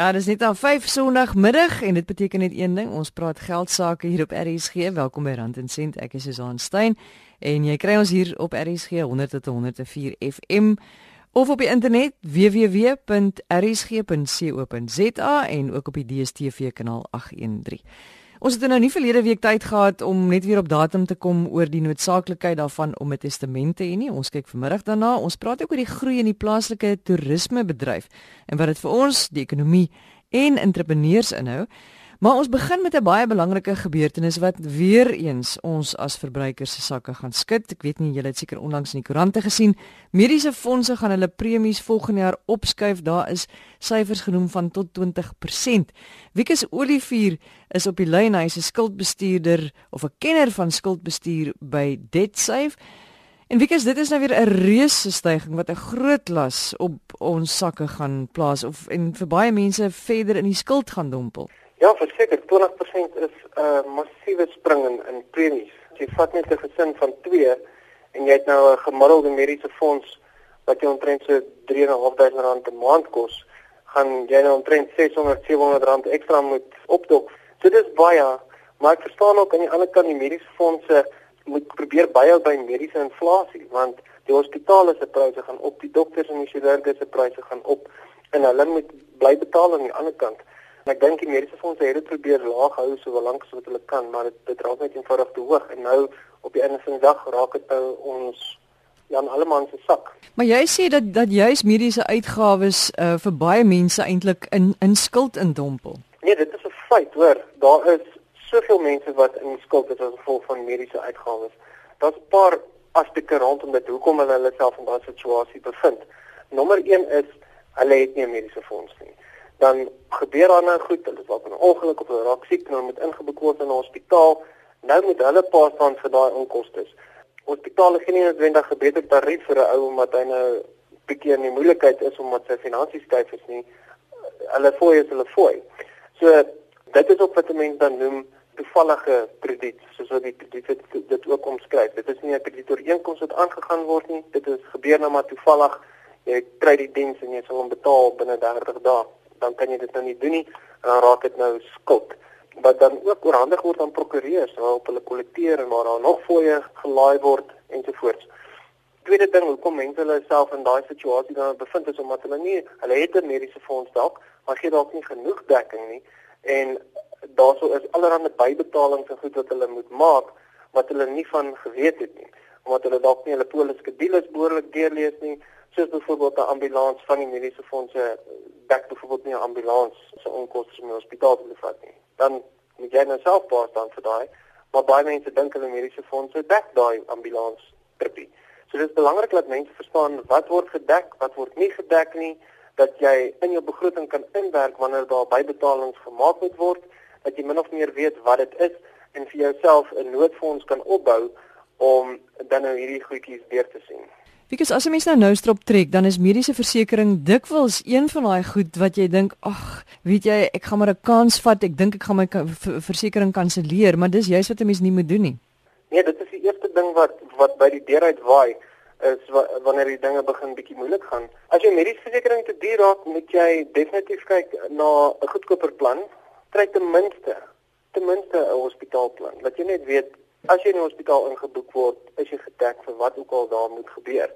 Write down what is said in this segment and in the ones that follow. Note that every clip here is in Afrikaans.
Ja, dis net aan 5 Sondagmiddag en dit beteken net een ding, ons praat geld sake hier op RSG. Welkom by Rand en Sent. Ek is Susan Stein en jy kry ons hier op RSG 100.104 FM of op die internet www.rsg.co.za en ook op die DStv kanaal 813. Ons het nou nie verlede week tyd gehad om net weer op datum te kom oor die noodsaaklikheid daarvan om 'n testament te hê nie. Ons kyk vanmiddag daarna. Ons praat ook oor die groei in die plaaslike toerismebedryf en wat dit vir ons, die ekonomie en entrepreneurs inhou. Maar ons begin met 'n baie belangrike gebeurtenis wat weer eens ons as verbruikers se sakke gaan skud. Ek weet nie julle het seker onlangs in die koerante gesien, mediese fondse gaan hulle premies volgende jaar opskuif. Daar is syfers genoem van tot 20%. Wiekus Olivier is op die lyn, hy is 'n skuldbestuurder of 'n kenner van skuldbestuur by DebtSafe. En Wiekus, dit is nou weer 'n reuse stygings wat 'n groot las op ons sakke gaan plaas of en vir baie mense verder in die skuld gaan dompel. Ja, verseker 20% is 'n uh, massiewe spring in, in premies. Jy vat net 'n gesin van 2 en jy het nou 'n gemiddelde mediese fonds wat jy omtrent so 3.500 rand 'n maand kos, gaan jy nou omtrent 600 700 rand ekstra moet opdok. So dis baie, maar ek verstaan ook aan die ander kant die mediese fondse moet probeer byhou by mediese inflasie want die hospitale se pryse gaan op, die dokters en die chirurge se pryse gaan op en hulle moet bly betaal aan die ander kant. En ek dink die mediese fondse het dit probeer laag hou so lank as wat hulle kan, maar dit dit raak net eenvoudig te hoog en nou op die einde van die dag raak dit nou ons Jan Alleman se sak. Maar jy sê dat dat juis mediese uitgawes uh, vir baie mense eintlik in in skuld indompel. Nee, dit is 'n feit, hoor. Daar is soveel mense wat in skuld is as gevolg van mediese uitgawes. Daar's 'n paar aspekte rondom dit hoekom hulle hulle self in daardie situasie bevind. Nommer 1 is hulle het nie 'n mediese fonds nie dan gebeur daar nou goed, hulle dalk in 'n ongeluk of hulle raak siek en hulle moet ingebuk word in 'n hospitaal. Nou moet hulle pas staan vir daai onkoste. Hospitale gee nie noodwendig 'n beter tarief vir 'n ou omdat hy nou bietjie in die moeilikheid is omdat sy finansies styf is nie. Hulle fooi is hulle fooi. So dit is ook wat mense dan noem toevallige krediet, soos wat die krediet dit, ook omskryf. Dit is nie 'n kreditooreenkoms wat aangegaan word nie. Dit is gebeur nou maar toevallig. Jy kry die diens en jy sal hom betaal binne 30 dae dan kan jy dit nou nie doen nie en dan raak dit nou skuld. Wat dan ook oorhandig word aan prokureurs waarop hulle kollekteer en waar daar nog fooie gelaai word ensovoorts. Tweede ding hoekom mense hulle self in daai situasie dan bevind is omdat hulle nie hulle het 'n mediese fonds dalk, maar gee dalk nie genoeg dekking nie. En daaroor is allerlei bybetalings en goed wat hulle moet maak wat hulle nie van geweet het nie. Omdat hulle dalk nie hulle poliskedules behoorlik deurlees nie soos byvoorbeeld 'n ambulans van die mediese fondse dek byvoorbeeld nie 'n ambulans se onkoste in die hospitaal te vat nie. Dan moet jy nou self pas dan vir daai, maar baie mense dink hulle mediese fondse dek daai ambulans tripie. So dit is belangrik dat mense verstaan wat word gedek, wat word nie gedek nie, dat jy in jou begroting kan inwerk wanneer daar bybetalings gemaak moet word, dat jy min of meer weet wat dit is en vir jouself 'n noodfonds kan opbou om dan nou hierdie goedjies weer te sien. Because as 'n mens nou nou strop trek, dan is mediese versekerings dikwels een van daai goed wat jy dink, ag, weet jy, ek gaan maar 'n kans vat. Ek dink ek gaan my versekerings kanselleer, maar dis juist wat 'n mens nie moet doen nie. Nee, dit is die eerste ding wat wat by die deur uit waai is wanneer die dinge begin bietjie moeilik gaan. As jou mediese versekerings te duur raak, moet jy definitief kyk na 'n goedkoper plan. Kry ten minste ten minste 'n hospitaalplan. Dat jy net weet As jy in die hospitaal ingeboek word, is jy gedek vir wat ook al daar moet gebeur.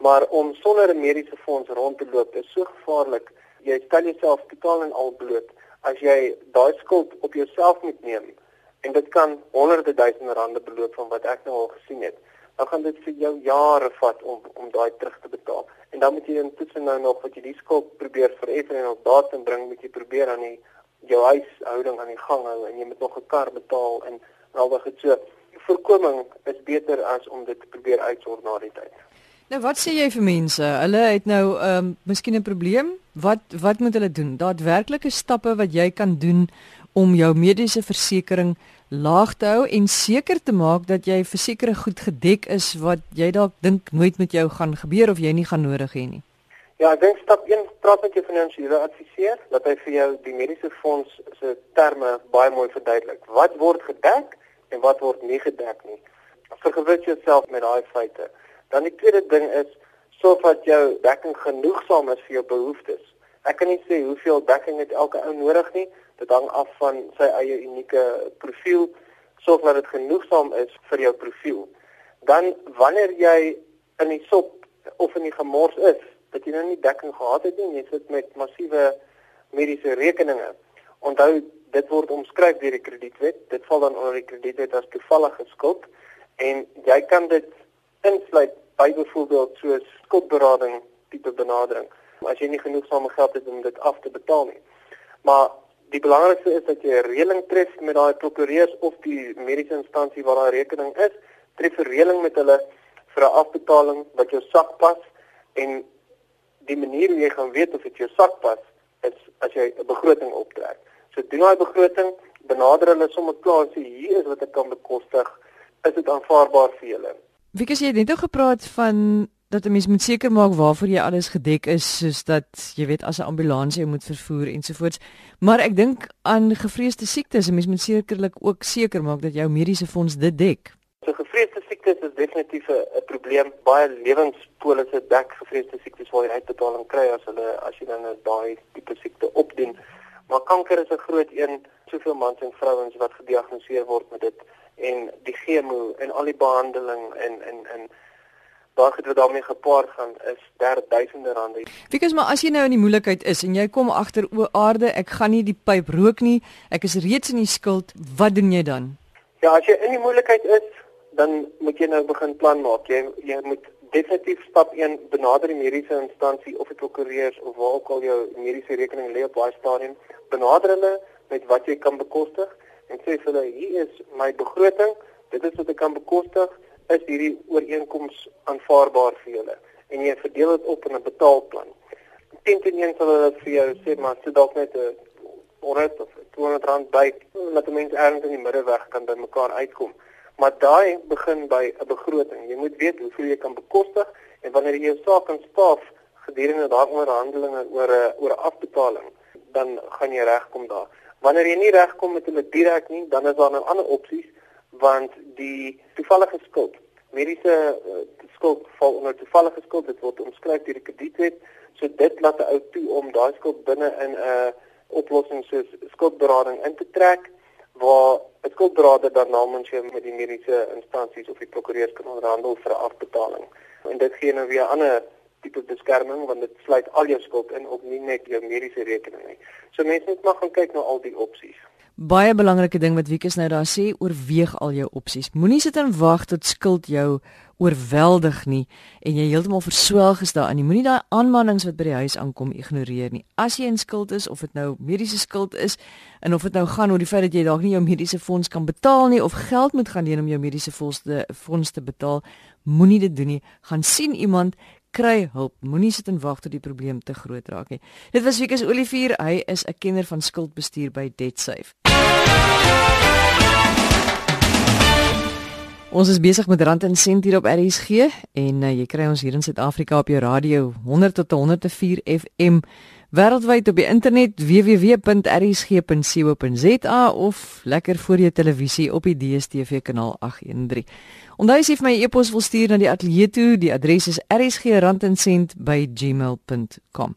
Maar om sonder 'n mediese fonds rond te loop is so gevaarlik. Jy stel jouself totaal en al bloot as jy daai skuld op jouself moet neem en dit kan honderde duisende rande beloop van wat ek nou al gesien het. Dan gaan dit vir jou jare vat om om daai terug te betaal. En dan moet jy intussen nou nog wat jy die skuld probeer vereffen en op datum bring, moet jy probeer aan die jou huishouding aan die gang hou en jy moet nog 'n kar betaal en al wat dit so voorkoming is beter as om dit te probeer uitsorg na die tyd. Nou wat sê jy vir mense? Hulle het nou ehm um, miskien 'n probleem. Wat wat moet hulle doen? Daadwerklike stappe wat jy kan doen om jou mediese versekerings laag te hou en seker te maak dat jy verseker goed gedek is wat jy dalk dink nooit met jou gaan gebeur of jy nie gaan nodig hê nie. Ja, ek dink stap 1 praat met jou finansiële adviseur dat hy vir jou die mediese fonds se terme baie mooi verduidelik. Wat word gedek? En wat word nie gedek nie. Vergewis jouself met daai feite. Dan die tweede ding is sorg dat jou dekking genoegsaam is vir jou behoeftes. Ek kan nie sê hoeveel dekking het elke ou nodig nie. Dit hang af van sy eie unieke profiel, sorg dat dit genoegsaam is vir jou profiel. Dan wanneer jy in die sop of in die gemors is, dat jy nou nie dekking gehad het nie, jy sit met massiewe mediese rekeninge. Onthou dit word omskryf deur die kredietwet. Dit val dan onder die kredietwet as toevallige skuld en jy kan dit insluit by byvoorbeeld soos skuldberading tipe benadering. As jy nie genoegsame geld het om dit af te betaal nie. Maar die belangrikste is dat jy 'n reëling tref met daai prokureurs of die mediese instansie waar daai rekening is, tref 'n reëling met hulle vir 'n afbetaling wat jou sak pas en die manier hoe jy gaan weet of dit jou sak pas is as jy 'n begroting optrek. So doen daai begroting, benader hulle sommer klaar sê hier is wat ek kan bekostig, is dit aanvaarbaar vir julle. Wie gesê jy het net gepraat van dat 'n mens moet seker maak waarvoor jy alles gedek is soos dat jy weet as 'n ambulans jy moet vervoer ensovoorts. Maar ek dink aan gevreesde siektes, 'n mens moet sekerlik ook seker maak dat jou mediese fonds dit dek. So gevreesde siektes is definitief 'n probleem. Baie lewenspolisse dek gevreesde siektes waar jy uitbetaling kry as hulle as jy dan daai tipe siekte opdien. Maar kanker is 'n groot een, soveel mans en vrouens wat gediagnoseer word met dit en die chemo en al die behandeling en en en daai wat daarmee gepaard gaan is derduisende rande. Fikus maar as jy nou in die moeilikheid is en jy kom agter o aarde, ek gaan nie die pyp rook nie, ek is reeds in die skuld, wat doen jy dan? Ja, as jy in die moeilikheid is, dan moet jy nou begin plan maak. Jy jy moet definitief stap 1 benader die mediese instansie of die prokureurs of waar ook al jou mediese rekening lê op daai stadium. Benader hulle met wat jy kan bekostig en sê vir hulle hier is my begroting, dit is wat ek kan bekostig, is hierdie ooreenkoms aanvaarbaar vir julle en jy verdeel dit op in 'n betaalplan. Teen teen een sal hulle vir jou sê maar sit dalk net 'n 100 of 200 rand by dat mense ergens in die middeweg kan by mekaar uitkom. Maar daai begin by 'n begroting. Jy moet weet hoeveel jy kan bekostig en wanneer jy jou saak kan staaf gedurende daardie onderhandelinge oor 'n oor 'n afbetaling, dan gaan jy regkom daar. Wanneer jy nie regkom met hulle direk nie, dan is daar nou ander opsies want die toevallige skuld, mediese uh, skuld val onder toevallige skuld, dit word omskryf deur die kredietwet, so dit laat 'n ou toe om daai skuld binne in 'n uh, oplossing soos skuldberading in te trek waar 'n skulddrader dan namens jou met die mediese instansies of die prokureurs kan onderhandel vir afbetaling. En dit gee nou weer ander tipe beskerming want dit sluit al jou skuld in ook nie net jou mediese rekening nie. So mense moet maar gaan kyk na al die opsies. Baie belangrike ding wat Wieke nou daar sê, oorweeg al jou opsies. Moenie sit en wag tot skuld jou oorweldig nie en jy heeltemal verswelg is daarin. Jy moenie daai aanmanings wat by die huis aankom ignoreer nie. As jy in skuld is of dit nou mediese skuld is en of dit nou gaan oor die feit dat jy dalk nie jou mediese fonds kan betaal nie of geld moet gaan leen om jou mediese fonds te fonds te betaal, moenie dit doen nie. Gaan sien iemand kry hulp. Moenie sit en wag tot die probleem te groot raak nie. Dit was Wieke se Olivier. Hy is 'n kenner van skuldbestuur by DebtSafe. Ons is besig met Rand en Sent hier op RSG en uh, jy kry ons hier in Suid-Afrika op jou radio 100 tot 104 FM wêreldwyd op die internet www.rsg.co.za of lekker voor jou televisie op die DStv kanaal 813. Onthou as jy vir my e-pos wil stuur na die ateljee toe, die adres is rsgrandencent@gmail.com.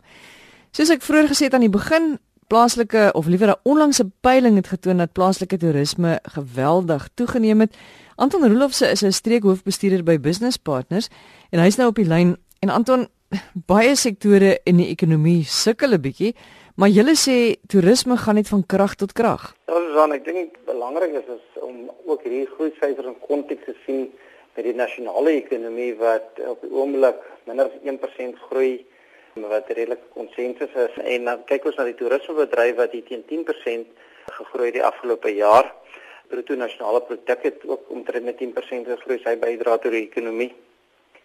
Soos ek vroeër gesê het aan die begin, plaaslike of liewer 'n onlangse peiling het getoon dat plaaslike toerisme geweldig toegeneem het. Anton Roelofse is 'n streekhoofbestuurder by Business Partners en hy's nou op die lyn. En Anton, baie sektore in die ekonomie sukkel 'n bietjie, maar julle sê toerisme gaan net van krag tot krag. Ja, Susan, ek dink belangrik is, is om ook hierdie groei syfers in konteks te sien met die nasionale ekonomie wat op die oomblik minder as 1% groei wat redelik konsensus is en dan kyk ons na die toerismebedryf wat hier teen 10% gegroei die afgelope jaar bruto nasionale produk het ook omtrent met 10% gegroei sy bydra tot die ekonomie.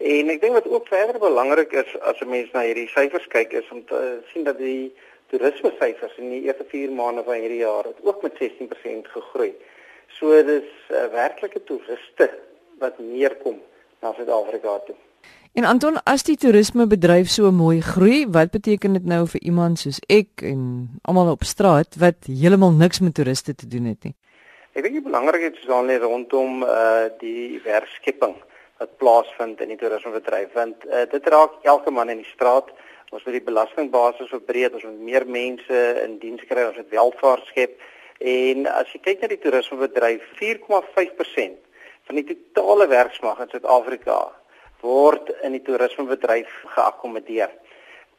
En ek dink wat ook verder belangrik is as 'n mens na hierdie syfers kyk is om te sien dat die toerisme syfers in die eerste 4 maande van hierdie jaar het ook met 16% gegroei. So dis uh, werklike toeriste wat meer kom na Suid-Afrika toe. En Anton, as die toerismebedryf so mooi groei, wat beteken dit nou vir iemand soos ek en almal op straat wat heeltemal niks met toeriste te doen het nie? Ek dink die belangrikheid is dan net rondom uh die werkskepping wat plaasvind in die toerismebedryf want uh, dit raak elke man in die straat Ons moet die belastingbasis verbreek, ons moet meer mense in diens kry, ons moet welvaart skep. En as jy kyk na die toerismebedryf, 4,5% van die totale werksmag in Suid-Afrika word in die toerismebedryf geakkommodeer.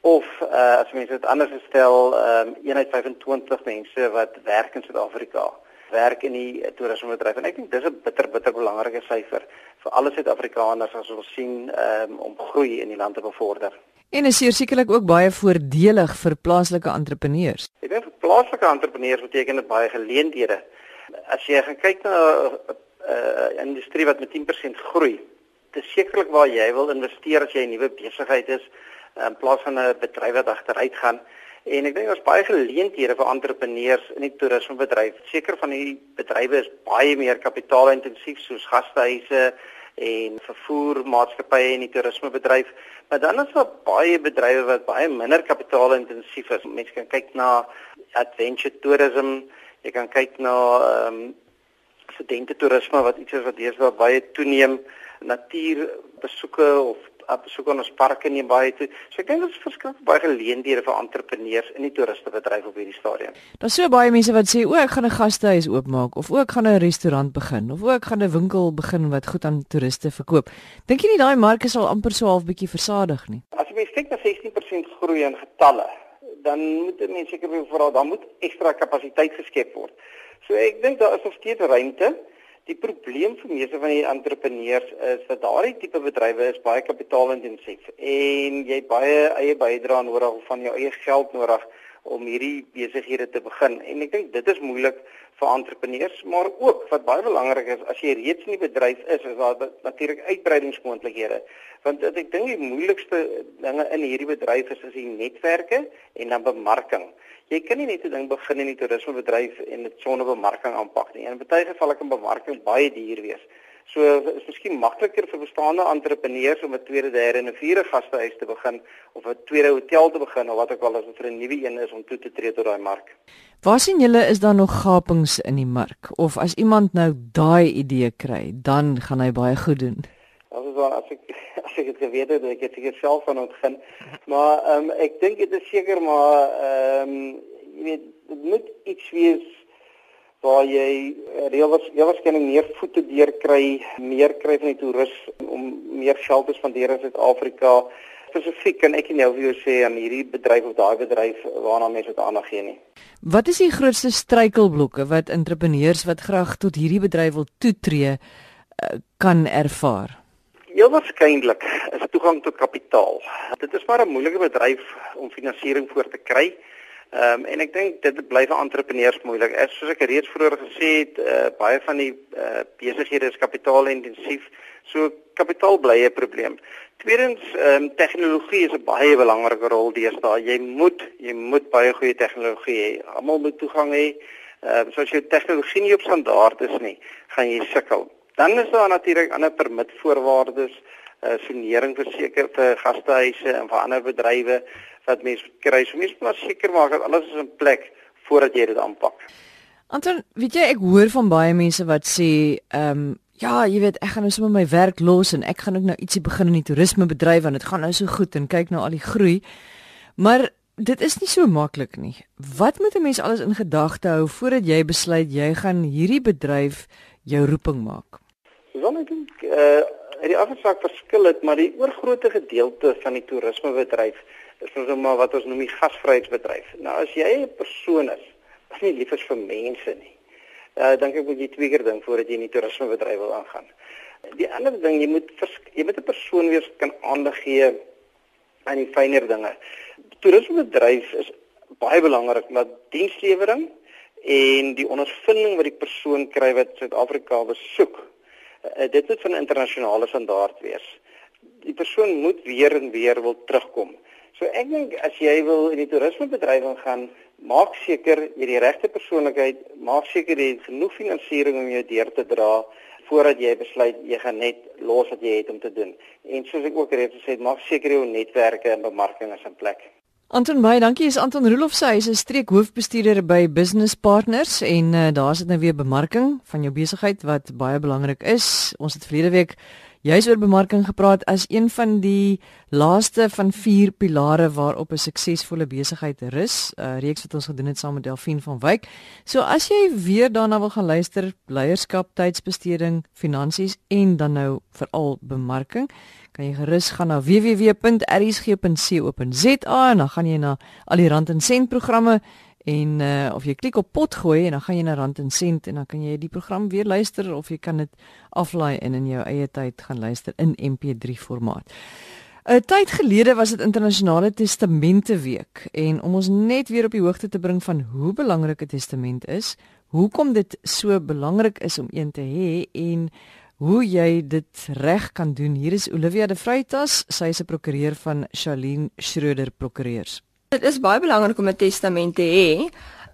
Of uh, as mense dit anders stel, um, eenheid 25 mense wat werk in Suid-Afrika werk in die toerismebedryf en ek dink dis 'n bitter bitter belangrike syfer vir alle Suid-Afrikaners as ons sien um, om groei in die land te bevorder. En is sekerlik ook baie voordelig vir plaaslike entrepreneurs. Ek dink vir plaaslike entrepreneurs beteken dit baie geleenthede. As jy gaan kyk na 'n uh, uh, industrie wat met 10% groei, dis sekerlik waar jy wil investeer as jy 'n nuwe besigheid is in plaas van 'n bedryf wat agteruit gaan. En ek dink daar's baie geleenthede vir entrepreneurs in die toerismebedryf. Seker van die bedrywe is baie meer kapitaalintensief soos gastehuise en vervoermaatskappye in die toerismebedryf. Maar dan is daar baie bedrywe wat baie minder kapitaalintensief is. Mense kan kyk na adventure tourism, jy kan kyk na ehm um, studente toerisme wat iets is wat deesdae baie toeneem, natuurbesoeke of besoek aan ons parke nie baie toe. So ek dink dit is verskriklik baie geleenthede vir entrepreneurs in die toeristebedryf op hierdie stadium. Daar's so baie mense wat sê o, ek gaan 'n gastehuis oopmaak of o, ek gaan 'n restaurant begin of o, ek gaan 'n winkel begin wat goed aan toeriste verkoop. Dink jy nie daai mark is al amper so half bietjie versadig nie? As jy kyk na 16% groei in getalle, dan moet mense seker vooral dan moet ekstra kapasiteit geskep word. So ek dink daar is nog steeds ruimte. Die probleem vir meeste van die entrepreneurs is dat daardie tipe bedrywe is baie kapitaalintensief en jy het baie eie bydrae nodig of van jou eie geld nodig om hierdie besighede te begin. En ek dink dit is moeilik vir entrepreneurs, maar ook wat baie belangrik is, as jy reeds in die bedryf is, is daar natuurlik uitbreidingsmoontlikhede. Want ek dink die moeilikste dinge in hierdie bedryf is is die netwerke en dan bemarking jy kan nie net 'n ding begin in die toerismebedryf en dit sonder bemarking aanpak nie. In baie gevalle kan bemarking baie duur wees. So is miskien makliker vir bestaande entrepreneurs om 'n tweede, derde en 'n vierde gastehuis te begin of 'n tweede hotel te begin of wat ook al as dit vir 'n nuwe een is om toe te tree tot daai mark. Waar sien julle is daar nog gapings in die mark of as iemand nou daai idee kry, dan gaan hy baie goed doen? As ek as ek as ek dit geweet het, ek het seker self van ontgin. Maar ehm um, ek dink dit is seker maar ehm um, jy weet dit moet iets wees waar jy reëls jy waarskynlik meer voete deur kry, meer kry van die toerus om meer geld te spandeer in Suid-Afrika. Spesifiek kan ek nou vir jou sê aan hierdie bedryf of daai bedryf waarna mense dit aandag gee nie. Wat is die grootste struikelblokke wat entrepreneurs wat graag tot hierdie bedryf wil toetree eh, kan ervaar? Heel waarskynlik is toegang tot kapitaal. Dit is maar 'n moeilike bedryf om finansiering voor te kry. Ehm um, en ek dink dit bly vir entrepreneurs moeilik. As soos ek reeds vroeër gesê het, uh, baie van die uh, besighede is kapitaalintensief. So kapitaal bly 'n probleem. Tweedens, ehm um, tegnologie is 'n baie belangrike rol deesdae. Jy moet jy moet baie goeie tegnologie hê. Almal moet toegang hê. Ehm uh, so as jou tegnologie nie op standaard is nie, gaan jy sukkel. Dan is daar natuurlik ander permitvoorwaardes, uh, sonering vir seker vir gastehuise en vir ander bedrywe wat mense kry. So mense moet seker maak dat alles is in plek voordat jy dit aanpak. Anton, weet jy ek hoor van baie mense wat sê, ehm um, ja, jy weet, ek gaan nou sommer my werk los en ek gaan ook nou ietsie begin in die toerismebedryf want dit gaan nou so goed en kyk nou al die groei. Maar dit is nie so maklik nie. Wat moet 'n mens alles in gedagte hou voordat jy besluit jy gaan hierdie bedryf jou roeping maak? Dan ek dink eh uh, die afsaak verskil dit, maar die oorgrootste gedeelte van die toerismebedryf is ons nou maar wat ons noem die gasvryheidsbedryf. Nou as jy 'n persoon is wat nie lief is vir mense nie, eh uh, dink ek moet jy twee keer dink voordat jy in die toerismebedryf wil aangaan. Die ander ding, jy moet jy moet 'n persoon wees kan aandag gee aan die fynere dinge. Die toerismebedryf is baie belangrik, maar dienslewering en die ondervinding wat die persoon kry wat Suid-Afrika besoek uh, dit moet van internasionale standaard wees. Die persoon moet weer en weer wil terugkom. So ek dink as jy wil in die toerismebedryf gaan, maak seker jy die regte persoonlikheid, maak seker jy het genoeg finansiering om jou deur te dra voordat jy besluit jy gaan net los wat jy het om te doen. En soos ek ook reeds gesê het, maak seker jou netwerke en bemarking is in plek. Anton Meyer, dankie. Is Anton Roloff sy is 'n streekhoofbestuurder by Business Partners en uh, daar sit nou weer bemarking van jou besigheid wat baie belangrik is. Ons het verlede week juis oor bemarking gepraat as een van die laaste van vier pilare waarop 'n suksesvolle besigheid rus. 'n uh, Reeks wat ons gedoen het saam met Delphine van Wyk. So as jy weer daarna wil gaan luister, leierskap, tydsbesteding, finansies en dan nou veral bemarking, kan jy gerus gaan na www.rsg.co.za en dan gaan jy na al die rand en sent programme en uh, of jy klik op pot gooi en dan gaan jy na rand en sent en dan kan jy die program weer luister of jy kan dit aflaai en in jou eie tyd gaan luister in MP3 formaat. 'n Tyd gelede was dit internasionale testamente week en om ons net weer op die hoogte te bring van hoe belangrik 'n testament is, hoekom dit so belangrik is om een te hê en hoe jy dit reg kan doen. Hier is Olivia de Vreitas, sy is 'n prokureur van Charlene Schroeder Prokureurs. Dit is baie belangrik om 'n testament te hê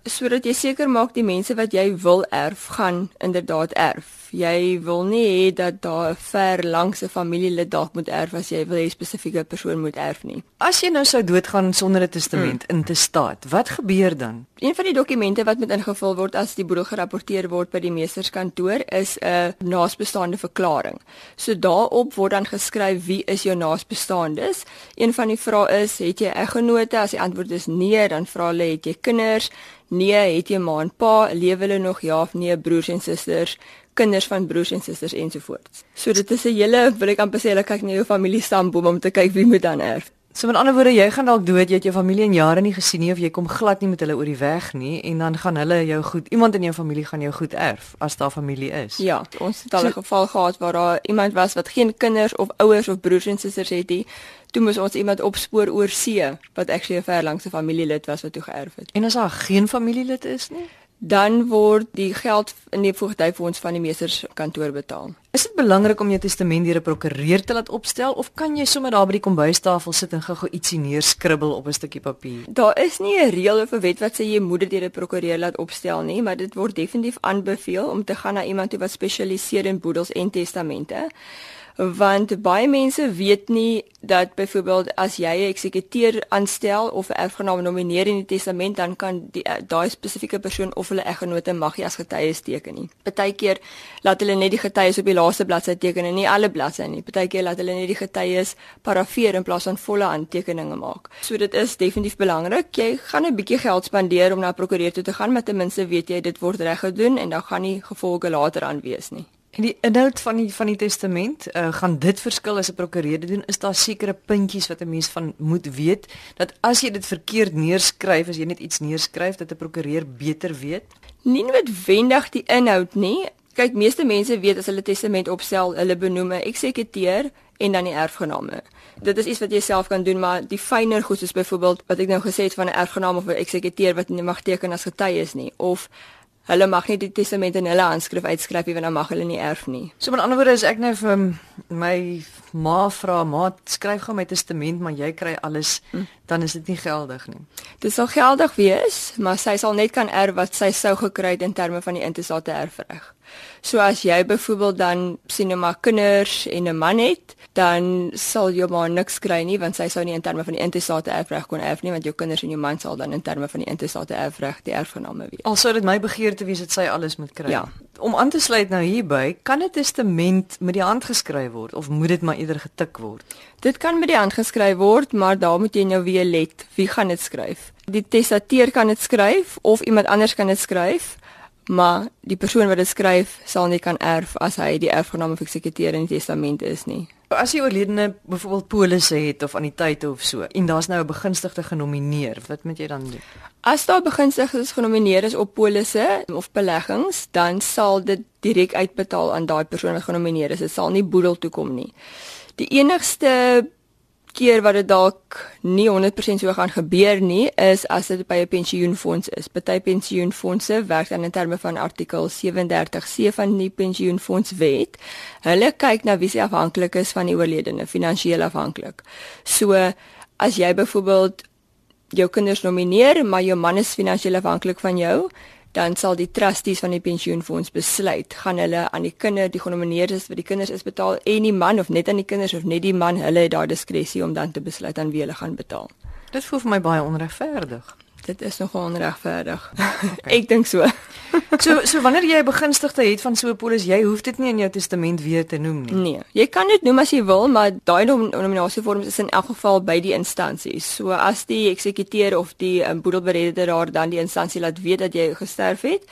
sodat jy seker maak die mense wat jy wil erf gaan inderdaad erf. Jy wil nie hê dat daar 'n ver langse familielid dalk moet erf as jy wil hê 'n spesifieke persoon moet erf nie. As jy nou sou doodgaan sonder 'n testament hmm. in te staat, wat gebeur dan? Een van die dokumente wat moet ingevul word as die boedel gerapporteer word by die meesterskantoor is 'n naasbestaande verklaring. So daarop word dan geskryf wie is jou naasbestaandes. Een van die vrae is, het jy eggenote? As die antwoord is nee, dan vra hulle, het jy kinders? Nee, het jy ma en pa? Lewe hulle nog? Ja of nee, broers en susters? kinders van broers en susters ensovoorts. So dit is 'n hele, wil ek amper sê, hulle kyk na jou familie stamboom om te kyk wie moet dan erf. So met ander woorde, jy gaan dalk dood, jy het jou familie in jare nie gesien nie of jy kom glad nie met hulle oor die weg nie en dan gaan hulle jou goed, iemand in jou familie gaan jou goed erf as daar familie is. Ja, ons het al 'n so, geval gehad waar daar iemand was wat geen kinders of ouers of broers en susters het nie. Toe moes ons iemand opspoor oor see wat actually 'n ver langse familielid was wat toe geërf het. En as daar geen familielid is nie? Dan word die geld in die voogdyfonds van die meesterskantoor betaal. Is dit belangrik om jou testament deur 'n prokureur te laat opstel of kan jy sommer daar by die kombuistafel sit en gou-gou ietsie neerskribbel op 'n stukkie papier? Daar is nie 'n reël of 'n wet wat sê jy moet dit deur 'n prokureur laat opstel nie, maar dit word definitief aanbeveel om te gaan na iemand wat spesialiseer in boedels en testamente want baie mense weet nie dat byvoorbeeld as jy 'n eksekuteur aanstel of 'n erfgenaam nomineer in die testament dan kan die eh, daai spesifieke persoon of hulle eggenote mag nie as getuies teken nie. Partykeer laat hulle net die getuies op die laaste bladsy teken en nie alle bladsye nie. Partykeer laat hulle net die getuies parafeer in plaas van volle aantekeninge maak. So dit is definitief belangrik. Jy gaan 'n bietjie geld spandeer om na 'n prokureur toe te gaan, maar ten minste weet jy dit word reg gedoen en dan gaan nie gevolge later aan wees nie. En die inhoud van die van die testament, uh, gaan dit verskil as 'n prokureur doen? Is daar sekere puntjies wat 'n mens van moet weet dat as jy dit verkeerd neerskryf, as jy net iets neerskryf dat 'n prokureur beter weet? Nie noodwendig die inhoud nie. Kyk, meeste mense weet as hulle testament opstel, hulle benoem 'n eksekuteur en dan die erfgename. Dit is iets wat jy self kan doen, maar die fynere goed is byvoorbeeld wat ek nou gesê het van 'n erfgenaam of 'n eksekuteur wat nie mag teken as getuie nie of hulle mag nie die testament in hulle handskrif uitskryf nie want dan mag hulle nie erf nie. So met ander woorde is ek nou vir my ma vra, "Ma, skryf gou my testament, maar jy kry alles." Hm dan is dit nie geldig nie. Dit sal geldig wees, maar sy sal net kan erf wat sy sou gekry het in terme van die intestate erfreg. So as jy byvoorbeeld dan sien nou maar kinders en 'n man het, dan sal jou ma niks kry nie want sy sou nie in terme van die intestate erfreg kon erf nie want jou kinders en jou man sal dan in terme van die intestate erfreg die erfgename wees. Al sou dit my begeerte wees dat sy alles moet kry. Ja. Om aan te sluit nou hierby, kan 'n testament met die hand geskryf word of moet dit maar eerder getik word? Dit kan met die hand geskryf word, maar daar moet jy nou weer let wie gaan dit skryf. Die testateur kan dit skryf of iemand anders kan dit skryf, maar die persoon wat dit skryf sal nie kan erf as hy die erfgenaam of eksekuteur in die testament is nie. As jy oorledene byvoorbeeld polisse het of anniteite of so en daar's nou 'n begunstigde genomineer, wat moet jy dan doen? As daar begunstigdes genomineer is op polisse of beleggings, dan sal dit direk uitbetaal aan daai persoon wat genomineer is. Dit sal nie boedel toe kom nie. Die enigste keer wat dit dalk nie 100% so gaan gebeur nie is as dit by 'n pensioenfonds is. Party pensioenfondse werk dan in terme van artikel 37C van die pensioenfondswet. Hulle kyk na wie se afhanklik is van die oorledene, finansiëel afhanklik. So as jy byvoorbeeld jou kinders nomineer, maar jou man is finansiëel afhanklik van jou, dan sal die trustees van die pensioenfonds besluit gaan hulle aan die kinders die genomineerdes vir die kinders is betaal en die man of net aan die kinders of net die man hulle het daai diskresie om dan te besluit aan wie hulle gaan betaal. Dit voel vir my baie onregverdig. Dit is nogal onregverdig. Okay. Ek dink so. So so wanneer jy 'n begunstigde het van so 'n polis, jy hoef dit nie in jou testament weer te noem nie. Nee, jy kan dit noem as jy wil, maar daai nominasievorms is in elk geval by die instansies. So as die eksekuteur of die um, boedelberedder dan die instansie laat weet dat jy gesterf het,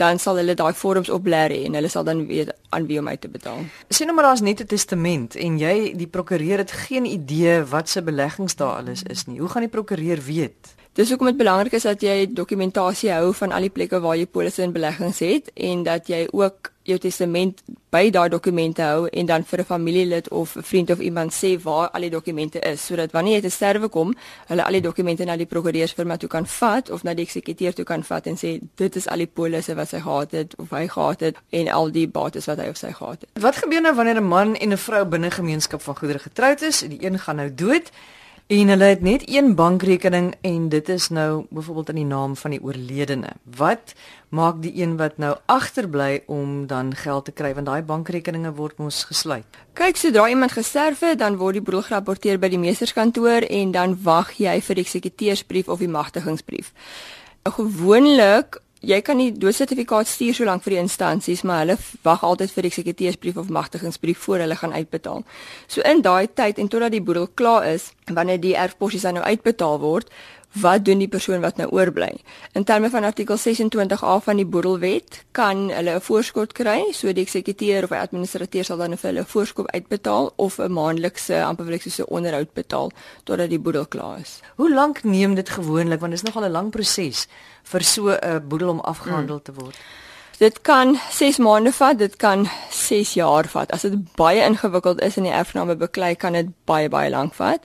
dan sal hulle daai vorms oplêer en hulle sal dan weet aan wie om uit te betaal. Sien nou maar daar's net 'n testament en jy die prokureur het geen idee wat se beleggings daar alles is nie. Hoe gaan die prokureur weet? Dis hoekom dit belangrik is dat jy dokumentasie hou van al die plekke waar jy polisse en beleggings het en dat jy ook jou testament by daai dokumente hou en dan vir 'n familielid of 'n vriend of iemand sê waar al die dokumente is sodat wanneer jy te sterwe kom, hulle al die dokumente na die prokureursfirma toe kan vat of na die eksekuteur toe kan vat en sê dit is al die polisse wat sy gehad het of hy gehad het en al die bates wat hy of sy gehad het. Wat gebeur nou wanneer 'n man en 'n vrou binne gemeenskap van goedere getroud is en die een gaan nou dood? En hulle het net een bankrekening en dit is nou byvoorbeeld in die naam van die oorledene. Wat maak die een wat nou agterbly om dan geld te kry want daai bankrekeninge word mos gesluit. Kyk, sodra iemand gesterf het, dan word die boedel gerapporteer by die meesterskantoor en dan wag jy vir die eksekuteursbrief of die magtigingsbrief. Gewoonlik jy kan nie doodsertifikaat stuur so lank vir die instansies, maar hulle wag altyd vir die eksekuteursbrief of magtigingsbrief voor hulle gaan uitbetaal. So in daai tyd en totdat die boedel klaar is, wanneer die erfposies dan nou uitbetaal word, wat doen die persoon wat nou oorbly? In terme van artikel 26A van die boedelwet kan hulle 'n voorskot kry, so die eksekuteur of die administrateur sal dan vir hulle 'n voorskot uitbetaal of 'n maandelikse amper wil ek sê onderhoud betaal totdat die boedel klaar is. Hoe lank neem dit gewoonlik want dit is nogal 'n lang proses vir so 'n boedel om afgehandel hmm. te word? Dit kan 6 maande vat, dit kan 6 jaar vat. As dit baie ingewikkeld is in die erfgename beklei, kan dit baie baie lank vat.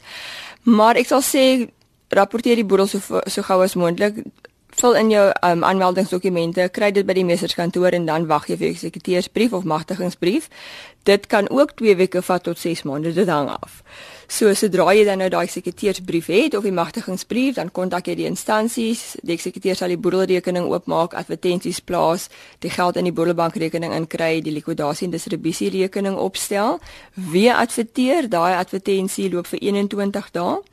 Maar ek sal sê rapporteer die boedel so so gou as moontlik. Vul in jou um, aanmeldingsdokumente, kry dit by die meesterskantoor en dan wag jy vir eksekuteursbrief of magtigingsbrief. Dit kan ook 2 weke vat tot 6 maande, dit hang af. So sodra jy dan nou daai eksekuteursbrief het of die magtigingsbrief, dan kontak jy die instansies, die eksekuteur sal die boedelrekening oopmaak, advertensies plaas, die geld in die boedelbankrekening inkry, die likwidasie en distribusie rekening opstel, weer adverteer, daai advertensie loop vir 21 dae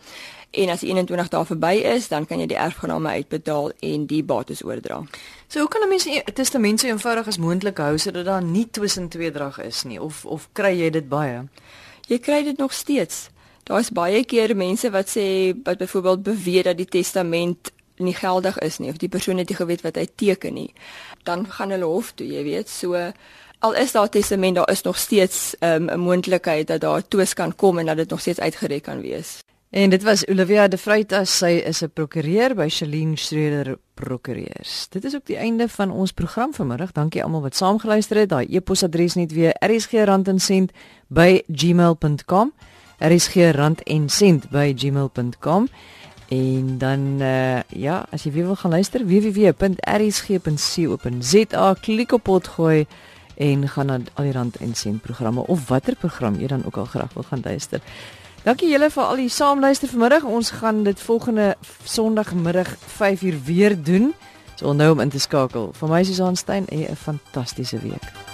en as 21 dae verby is, dan kan jy die erfgename uitbetaal en die bates oordra. So hoe kan 'n mens 'n testament so eenvoudig as moontlik hou sodat daar nie tussen tweedrag is nie of of kry jy dit baie? Jy kry dit nog steeds. Daar's baie keer mense wat sê wat byvoorbeeld beweer dat die testament nie geldig is nie of die persoon het nie geweet wat hy teken nie. Dan gaan hulle hof toe, jy weet. So al is daar testament, daar is nog steeds ehm, 'n um, moontlikheid dat daar twis kan kom en dat dit nog steeds uitgereik kan wees. En dit was Olivia de Vreitas, sy is 'n prokureur by Shalien Schreder Prokureurs. Dit is ook die einde van ons program vanmiddag. Dankie almal wat saamgeluister het. Daai e-posadres net weer rsg@randensent@gmail.com. rsg@randensent@gmail.com. En dan uh, ja, as jy weer wil gaan luister, www.rsg.co.za, klik op potgooi en gaan na al die Rand en Sent programme of watter program jy dan ook al graag wil gaan luister. Dankie julle vir al die saamluister vanmiddag. Ons gaan dit volgende Sondagmiddag 5uur weer doen. So onthou om in te skakel. Vir my Susan Stein 'n fantastiese week.